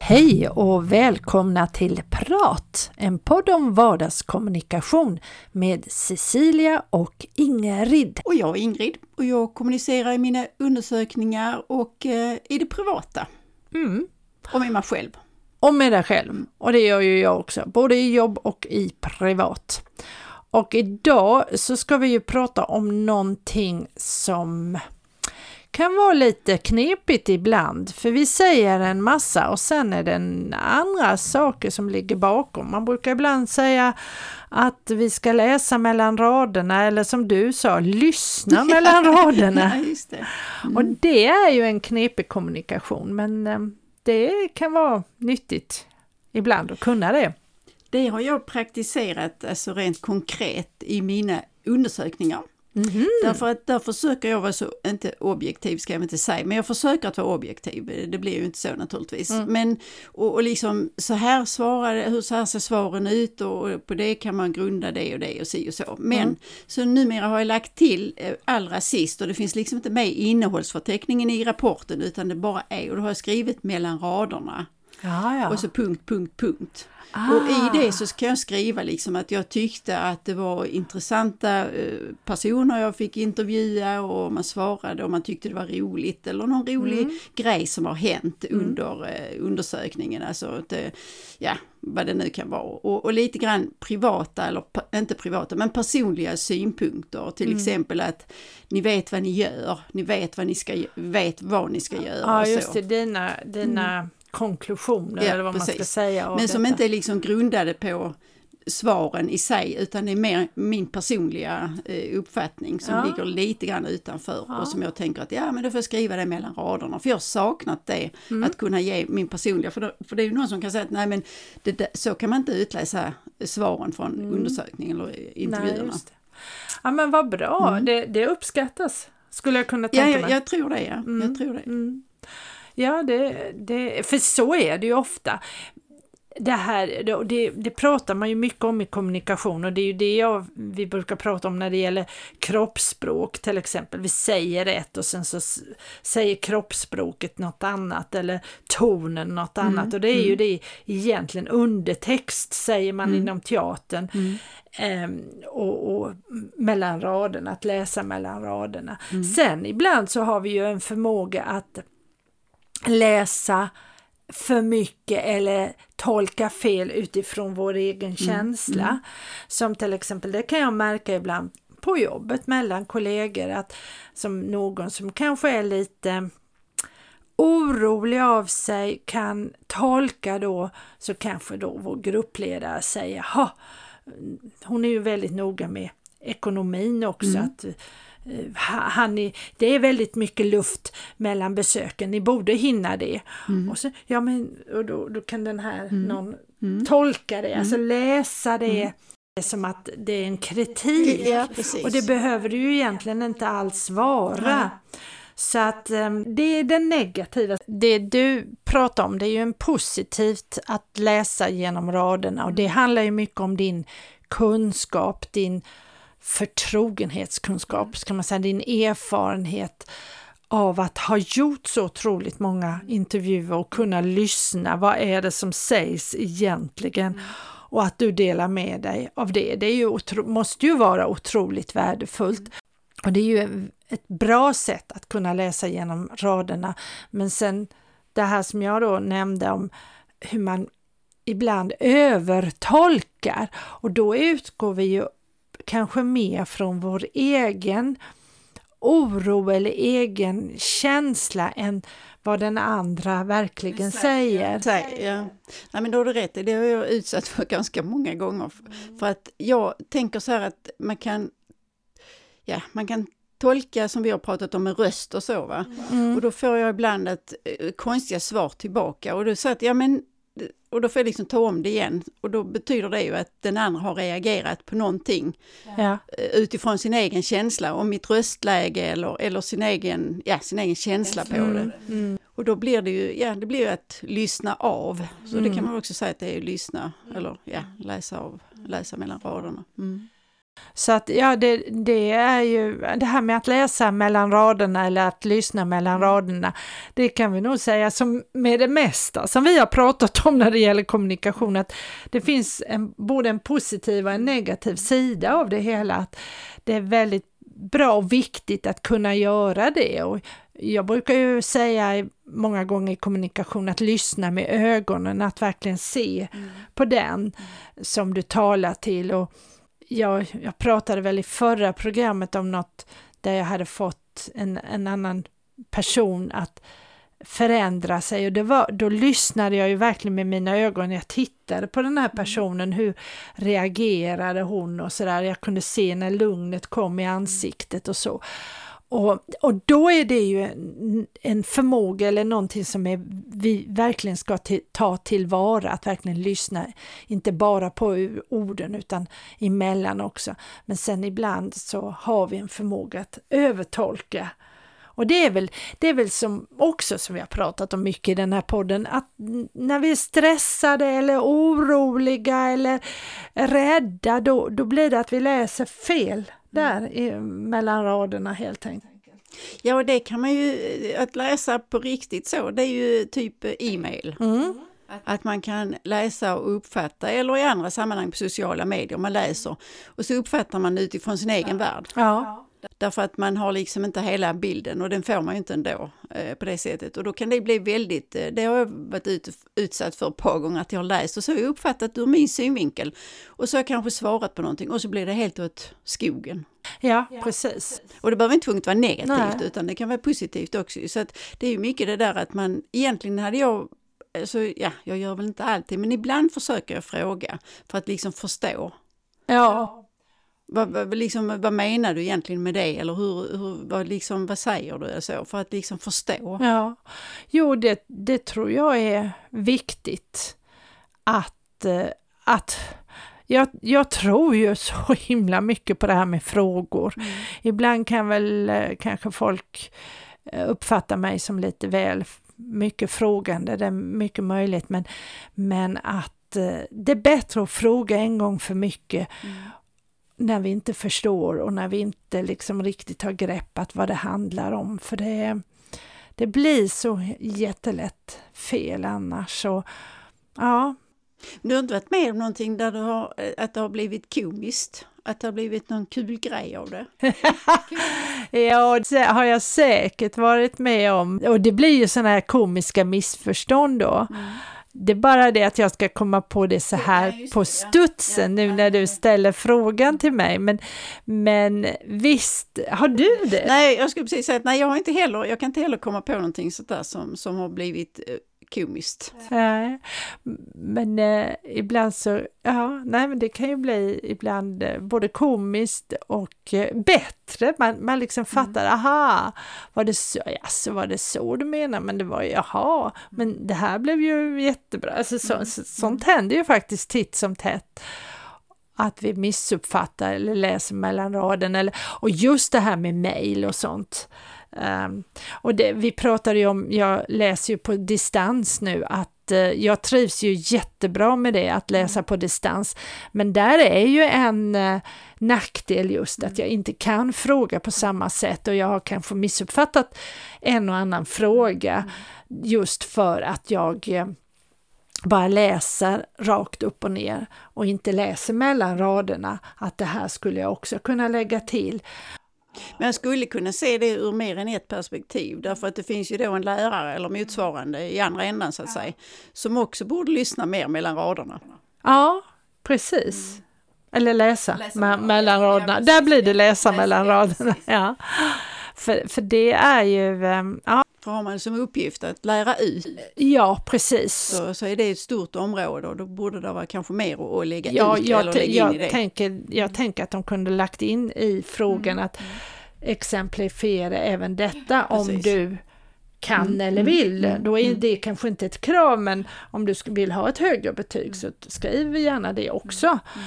Hej och välkomna till Prat, en podd om vardagskommunikation med Cecilia och Ingrid. Och jag är Ingrid och jag kommunicerar i mina undersökningar och eh, i det privata. Mm. Och med mig själv. Och med dig själv. Och det gör ju jag också, både i jobb och i privat. Och idag så ska vi ju prata om någonting som kan vara lite knepigt ibland, för vi säger en massa och sen är det andra saker som ligger bakom. Man brukar ibland säga att vi ska läsa mellan raderna eller som du sa, lyssna mellan raderna. Ja, just det. Mm. Och det är ju en knepig kommunikation, men eh, det kan vara nyttigt ibland att kunna det. Det har jag praktiserat alltså rent konkret i mina undersökningar. Mhm. Därför att där försöker jag vara så, inte objektiv ska jag inte säga, men jag försöker att vara objektiv. Det blir ju inte så naturligtvis. Mm. Men och, och liksom så här svarar hur så här ser svaren ut och på det kan man grunda det och det och si och så. Men Mm. så numera har jag lagt till eh, allra sist och det finns liksom inte med i innehållsförteckningen i rapporten utan det bara är och då har jag skrivit mellan raderna Ja, ja. och så punkt, punkt, punkt. Ah. Och i det så kan jag skriva liksom att jag tyckte att det var intressanta eh, personer jag fick intervjua och man svarade och man tyckte det var roligt eller någon rolig Mm. grej som har hänt under eh, undersökningen. Alltså att, eh, ja, vad det nu kan vara. Och, och lite grann privata, eller inte privata, men personliga synpunkter. Till Mm. exempel att ni vet vad ni gör, ni vet vad ni ska, vet vad ni ska göra. Ja, just det, dina, dina konklusioner Ja, eller vad man ska precis. säga. Men som detta. inte är liksom grundade på svaren i sig utan det är mer min personliga eh, uppfattning som Ja. ligger lite grann utanför Ja. och som jag tänker att ja men då får jag skriva det mellan raderna för jag har saknat det Mm. att kunna ge min personliga för, då, för det är ju någon som kan säga att nej men det, så kan man inte utläsa svaren från undersökningen eller Mm. Nej, intervjuerna. det. Ja men vad bra, Mm. det, det uppskattas skulle jag kunna Ja, tänka jag, mig. jag tror det ja, Mm. jag tror det. Mm. Ja, det, det, för så är det ju ofta. Det här, det, det, pratar man ju mycket om i kommunikation och det är ju det jag, vi brukar prata om när det gäller kroppsspråk till exempel. Vi säger ett och sen så säger kroppsspråket något annat eller tonen något Mm, annat och det är ju det egentligen undertext säger man Mm. inom teatern. Mm. Ehm, och, och mellan raderna, att läsa mellan raderna. Mm. Sen ibland så har vi ju en förmåga att läsa för mycket eller tolka fel utifrån vår egen känsla. Som till exempel, det kan jag märka ibland på jobbet mellan kollegor att som någon som kanske är lite orolig av sig kan tolka då så kanske då vår gruppledare säger ha hon är ju väldigt noga med ekonomin också att eh, ha- han är, det är väldigt mycket luft mellan besöken, ni borde hinna det. Och så, ja men och då, då kan den här någon tolka det, alltså läsa det som att det är en kritik. Ja. Och det behöver det ju egentligen inte alls vara. Så att em, det är det negativa. Det du pratar om det är ju en positivt att läsa genom raderna och det handlar ju mycket om din kunskap, din förtrogenhetskunskap, ska man säga, din erfarenhet av att ha gjort så otroligt många intervjuer och kunna lyssna. Vad är det som sägs egentligen? Och att du delar med dig av det. Det ju otro- måste ju vara otroligt värdefullt. Och det är ju ett bra sätt att kunna läsa genom raderna. Men sen det här som jag då nämnde om hur man ibland övertolkar och då utgår vi ju kanske mer från vår egen oro eller egen känsla än vad den andra verkligen säger. Säg, ja. Nej men då har du rätt, det har jag utsatt för ganska många gånger. För att jag tänker så här att man kan, ja, man kan tolka som vi har pratat om med röst och så va. Mm. Och då får jag ibland ett eh, konstiga svar tillbaka och då säger att ja men och då får jag liksom ta om det igen. Och då betyder det ju att den andra har reagerat på någonting Ja. eh, utifrån sin egen känsla, om mitt röstläge eller, eller sin, egen, ja, sin egen känsla på det. Mm. Och då blir det ju, ja, det blir ju att lyssna av. Så det Mm. kan man också säga att det är att lyssna, eller ja, läsa av, läsa mellan raderna. Mm. Så att ja, det, det är ju det här med att läsa mellan raderna eller att lyssna mellan raderna. Det kan vi nog säga som med det mesta som vi har pratat om när det gäller kommunikation, att det finns en, både en positiv och en negativ sida av det hela. Att det är väldigt bra och viktigt att kunna göra det. Och jag brukar ju säga många gånger i kommunikation att lyssna med ögonen, att verkligen se på den som du talar till. Och jag, jag pratade väl i förra programmet om något där jag hade fått en, en annan person att förändra sig. Och det var, då lyssnade jag ju verkligen med mina ögon, jag tittade på den här personen, hur reagerade hon och sådär, jag kunde se när lugnet kom i ansiktet och så. Och, och då är det ju en, en förmåga eller någonting som är, vi verkligen ska till, ta tillvara, att verkligen lyssna, inte bara på orden utan emellan också. Men sen ibland så har vi en förmåga att övertolka. Och det är väl, det är väl som också som vi har pratat om mycket i den här podden, att när vi är stressade eller oroliga eller rädda, då, då blir det att vi läser fel där i, mellan raderna helt enkelt. Ja, och det kan man ju, att läsa på riktigt så, det är ju typ e-mail. Mm. Att man kan läsa och uppfatta, eller i andra sammanhang på sociala medier, man läser och så uppfattar man utifrån sin egen värld. Ja. Därför att man har liksom inte hela bilden och den får man ju inte ändå eh, på det sättet. Och då kan det bli väldigt, eh, det har jag varit ut, utsatt för ett par gånger att jag har läst och så har jag uppfattat ur min synvinkel. Och så har jag kanske svarat på någonting och så blir det helt åt skogen. ja, precis. Och det behöver inte tvunget vara negativt Nej. utan det kan vara positivt också. Så att det är ju mycket det där att man, egentligen hade jag Alltså, ja, jag gör väl inte alltid, men ibland försöker jag fråga för att liksom förstå. Ja, Vad, vad, liksom, vad menar du egentligen med det? Eller hur, hur, vad, liksom, vad säger du? Så, för att liksom förstå. ja. Jo, det, det tror jag är viktigt att, eh, att jag, jag tror ju så himla mycket på det här med frågor. Ibland kan väl eh, kanske folk eh, uppfatta mig som lite väl mycket frågande, det är mycket möjligt, men, men att det är bättre att fråga en gång för mycket när vi inte förstår och när vi inte liksom riktigt har greppat vad det handlar om, för det, det blir så jättelätt fel annars. Så, ja, Du har inte varit med om någonting där du har, eh, att det har blivit komiskt? Att det har blivit någon kul grej av det? Ja, det har jag säkert varit med om. Och det blir ju sådana här komiska missförstånd då. Det är bara det att jag ska komma på det så här på ja. studsen nu när du ställer frågan till mig. Men, men visst, har du det? Nej, jag skulle precis säga att nej, jag har inte heller, jag kan inte heller komma på någonting sånt där som, som har blivit eh, komiskt. Nej, men eh, ibland så, ja, nej men det kan ju bli ibland eh, både komiskt och eh, bättre. Man, man liksom fattar, aha, var det så, alltså, var det så du menar? Men det var ju, jaha, men det här blev ju jättebra. Alltså, så, så, sånt händer ju faktiskt titt som tätt att vi missuppfattar eller läser mellan raden eller, och just det här med mejl och sånt. Ehm, och det, vi pratade ju om, jag läser ju på distans nu, att eh, jag trivs ju jättebra med det, att läsa på distans. Men där är ju en eh, nackdel just att jag inte kan fråga på samma sätt och jag har kanske missuppfattat en och annan fråga just för att jag eh, bara läser rakt upp och ner och inte läser mellan raderna, att det här skulle jag också kunna lägga till. Men jag skulle kunna se det ur mer än ett perspektiv därför att det finns ju då en lärare eller motsvarande i andra ändan så att säga som också borde lyssna mer mellan raderna. Ja, precis. Eller läsa, Läsa me- mellan- mellan ja, raderna. precis. Där blir det läsa Läsa, mellan ja, raderna. Ja. För, för det är ju, ehm, ja, För har man som uppgift att lära ut ja precis. så, så är det ett stort område och då borde det vara kanske mer att, lägga Ja, ut jag, eller lägga in jag, i det. tänker, jag tänker att de kunde lagt in i frågan Mm. att exemplifiera även detta om Precis. du kan Mm, eller mm, vill. mm, Då är mm. det kanske inte ett krav men om du vill ha ett högre betyg så skriv gärna det också. Mm.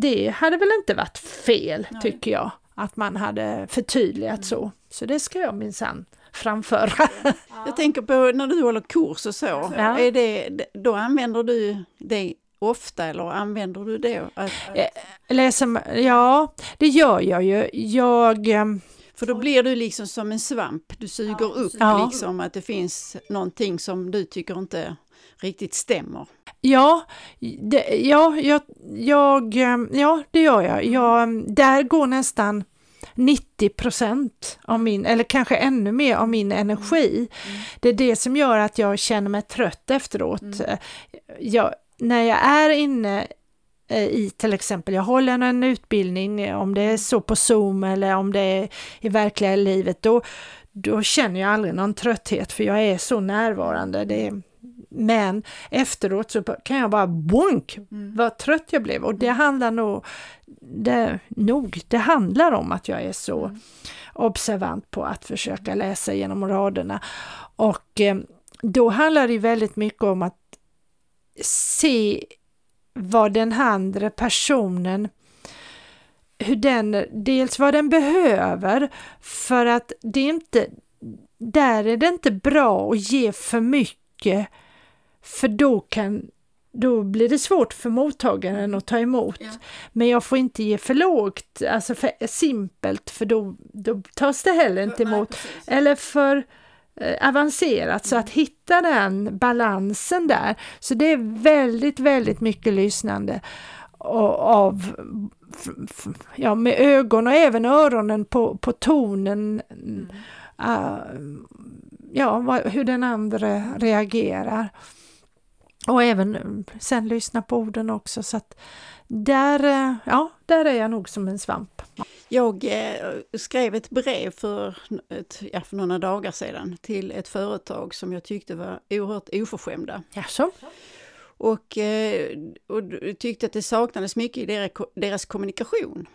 Det hade väl inte varit fel Nej. tycker jag att man hade förtydligat så. Så det ska jag minsann framföra. Jag tänker på när du håller kurs och så, Ja. är det, då använder du det ofta eller använder du det? Att, Läser, ja, det gör jag ju. Jag... ehm, för då blir du liksom som en svamp, du suger upp Ja. liksom att det finns någonting som du tycker inte riktigt stämmer. Ja, det, ja, jag, jag, ehm, ja, det gör jag. jag. ehm, Där går nästan 90 procent av min, eller kanske ännu mer av min energi. Det är det som gör att jag känner mig trött efteråt. Eh, Jag, när jag är inne eh, i till exempel, jag håller en utbildning, eh, om det är så på Zoom eller om det är i verkliga livet, då, då känner jag aldrig någon trötthet för jag är så närvarande. Det men efteråt så kan jag bara bonk vad trött jag blev. Och det handlar nog, det, nog, det handlar om att jag är så observant på att försöka läsa genom raderna. Och eh, då handlar det väldigt mycket om att se vad den andra personen hur den, dels vad den behöver för att det är inte, där är det inte bra att ge för mycket för då kan då blir det svårt för mottagaren att ta emot. Ja. Men jag får inte ge för lågt, alltså för simpelt, för då, då tas det heller inte emot. Eller för eh, avancerat, så att hitta den balansen där. Så det är väldigt, väldigt mycket lyssnande och- av ja, med ögon och även öronen på, på tonen. ah, ja, vad, hur den andra reagerar. Och även eh, sen lyssna på orden också. Så att där, eh, ja, där är jag nog som en svamp. Jag eh, skrev ett brev för, ett, ja, för några dagar sedan till ett företag som jag tyckte var oerhört oförskämda. Jaså? Och, och tyckte att det saknades mycket i deras, deras kommunikation.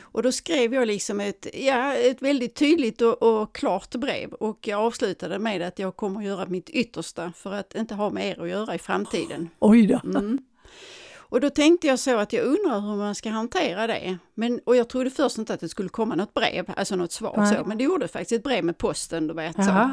Och då skrev jag liksom ett, ja, ett väldigt tydligt och, och klart brev och jag avslutade med att jag kommer att göra mitt yttersta för att inte ha med er att göra i framtiden. Oj då. Mm. Och då tänkte jag så att jag undrar hur man ska hantera det. Men, och jag trodde först inte att det skulle komma något brev, alltså något svar Nej. så, men det gjorde faktiskt ett brev med posten, du vet. Så.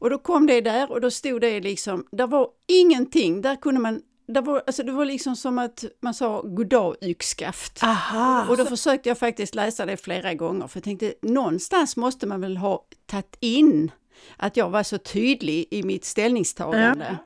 Och då kom det där och då stod det liksom, där var ingenting, där kunde man, där var, alltså det var liksom som att man sa goddag yxskaft. Aha. Och då försökte jag faktiskt läsa det flera gånger för jag tänkte någonstans måste man väl ha tagit in att jag var så tydlig i mitt ställningstagande.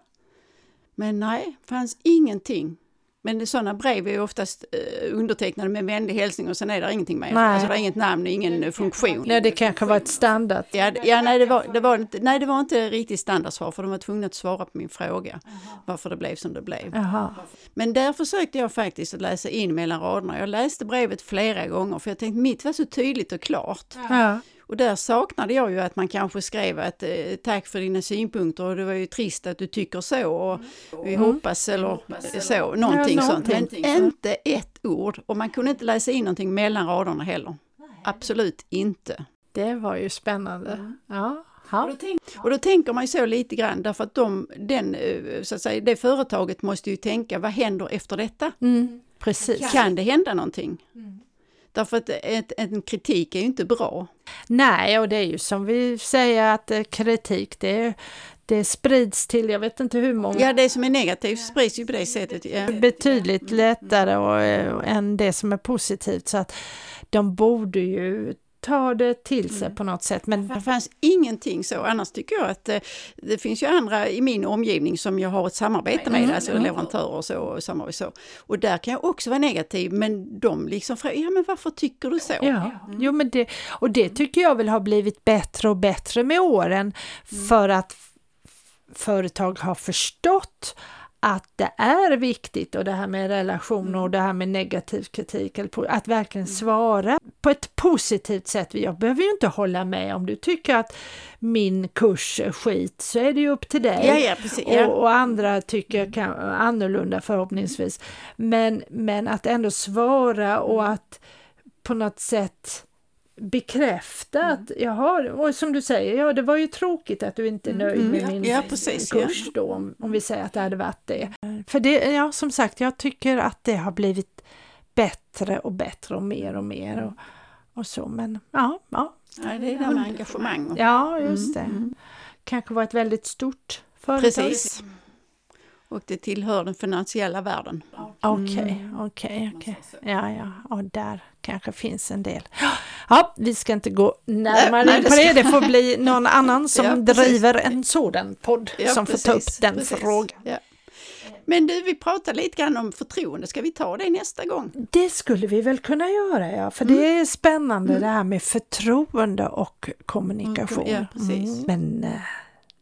Men nej, fanns ingenting. Men sådana brev är ju oftast eh, undertecknade med vänlig hälsning och sen är det ingenting mer. Nej. Alltså det är inget namn, ingen funktion. Nej, det kanske var ett standard. Ja, ja nej, det var, det var inte, nej, det var inte riktigt standardsvar för de var tvungna att svara på min fråga varför det blev som det blev. Jaha. Men där försökte jag faktiskt att läsa in mellan raderna. Jag läste brevet flera gånger för jag tänkte mitt var så tydligt och klart. Ja. Och där saknade jag ju att man kanske skrev att eh, tack för dina synpunkter och det var ju trist att du tycker så och vi hoppas eller så, någonting Ja, sånt. Men någonting. inte ett ord och man kunde inte läsa in någonting mellan raderna heller. Absolut inte. Det var ju spännande. Ja. Ja. Och då tänker man ju så lite grann därför att de, den, eh, så att säga, det företaget måste ju tänka vad händer efter detta? Mm, precis. Kan det hända någonting? Därför att ett, en kritik är ju inte bra. Nej, och det är ju som vi säger att eh, kritik det, det sprids till, jag vet inte hur många, Ja, det som är negativt sprids ju på det sättet. Ja. betydligt lättare och, eh, än det som är positivt. Så att de borde ju ta det till sig på något sätt. Men Det fanns ingenting så. Annars tycker jag att eh, det finns ju andra i min omgivning som jag har ett samarbete med, alltså leverantörer och så. Och, samarbete så. och där kan jag också vara negativ, men de liksom frågar, ja men varför tycker du så? Ja, jo, men det, och det tycker jag väl har blivit bättre och bättre med åren för att företag har förstått att det är viktigt och det här med relationer och det här med negativ kritik, att verkligen svara på ett positivt sätt. Jag behöver ju inte hålla med om du tycker att min kurs är skit så är det ju upp till dig. Ja, ja, precis. Ja. Och, och andra tycker kan, annorlunda förhoppningsvis. Men, men att ändå svara och att på något sätt bekräfta att jaha, och som du säger, ja det var ju tråkigt att du inte är nöjd Mm, med ja, min ja, precis, kurs då, om, om vi säger att det hade varit det. För det, ja som sagt, jag tycker att det har blivit bättre och bättre och mer och mer och, och så, men ja, ja, Ja, det är det med engagemang. ja just det. Mm, mm. Kanske var ett väldigt stort företag. Precis. Och det tillhör den finansiella världen. Okej, okej, okej. Ja, ja, och där kanske finns en del. Ja, vi ska inte gå närmare Nej, in det på det. Det får bli någon annan som Ja, precis. driver en sådan podd Ja, som får ta upp precis, den precis. frågan. Ja. Men du, vi pratar lite grann om förtroende. Ska vi ta det nästa gång? Det skulle vi väl kunna göra, ja, för det är spännande det här med förtroende och kommunikation. Ja, precis. Mm. Men eh,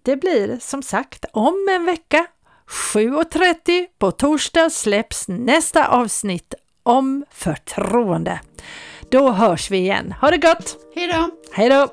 det blir som sagt om en vecka 7.30 på torsdag släpps nästa avsnitt om förtroende. Då hörs vi igen. Ha det gott! Hej då! Hej då!